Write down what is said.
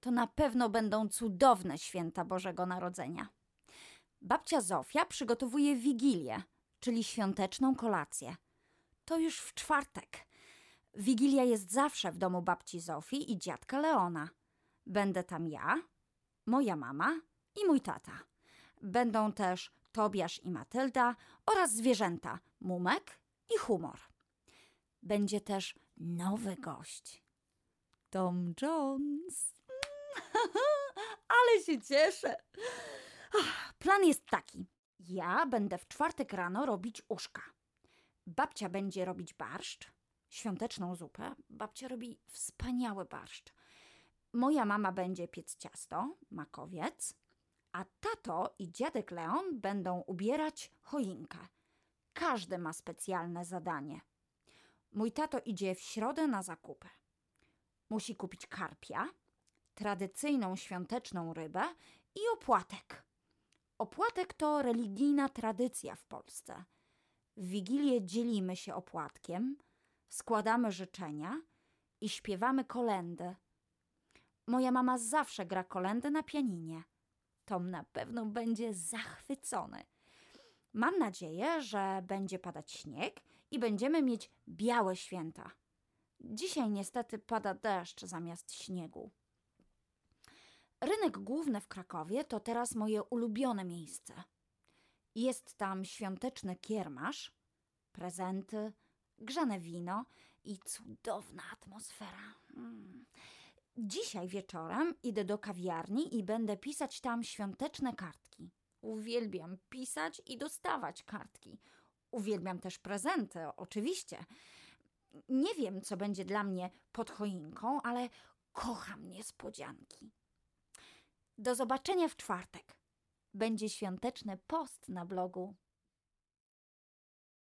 To na pewno będą cudowne święta Bożego Narodzenia. Babcia Zofia przygotowuje wigilię, czyli świąteczną kolację. To już w czwartek. Wigilia jest zawsze w domu babci Zofii i dziadka Leona. Będę tam ja, moja mama i mój tata. Będą też Tobiasz i Matylda oraz zwierzęta Mumek i Humor. Będzie też nowy gość. Tom Jones. Ale się cieszę. Plan jest taki. Ja będę w czwartek rano robić uszka. Babcia będzie robić barszcz, świąteczną zupę. Babcia robi wspaniały barszcz. Moja mama będzie piec ciasto, makowiec, a tato i dziadek Leon będą ubierać choinkę. Każdy ma specjalne zadanie. Mój tato idzie w środę na zakupy. Musi kupić karpia, tradycyjną świąteczną rybę i opłatek. Opłatek to religijna tradycja w Polsce. W Wigilię dzielimy się opłatkiem, składamy życzenia i śpiewamy kolendy. Moja mama zawsze gra kolendy na pianinie. Tom na pewno będzie zachwycony. Mam nadzieję, że będzie padać śnieg i będziemy mieć białe święta. Dzisiaj niestety pada deszcz zamiast śniegu. Rynek główny w Krakowie to teraz moje ulubione miejsce. Jest tam świąteczny kiermasz, prezenty, grzane wino i cudowna atmosfera. Mm. Dzisiaj wieczorem idę do kawiarni i będę pisać tam świąteczne kartki. Uwielbiam pisać i dostawać kartki. Uwielbiam też prezenty, oczywiście. Nie wiem, co będzie dla mnie pod choinką, ale kocham niespodzianki. Do zobaczenia w czwartek. Będzie świąteczny post na blogu.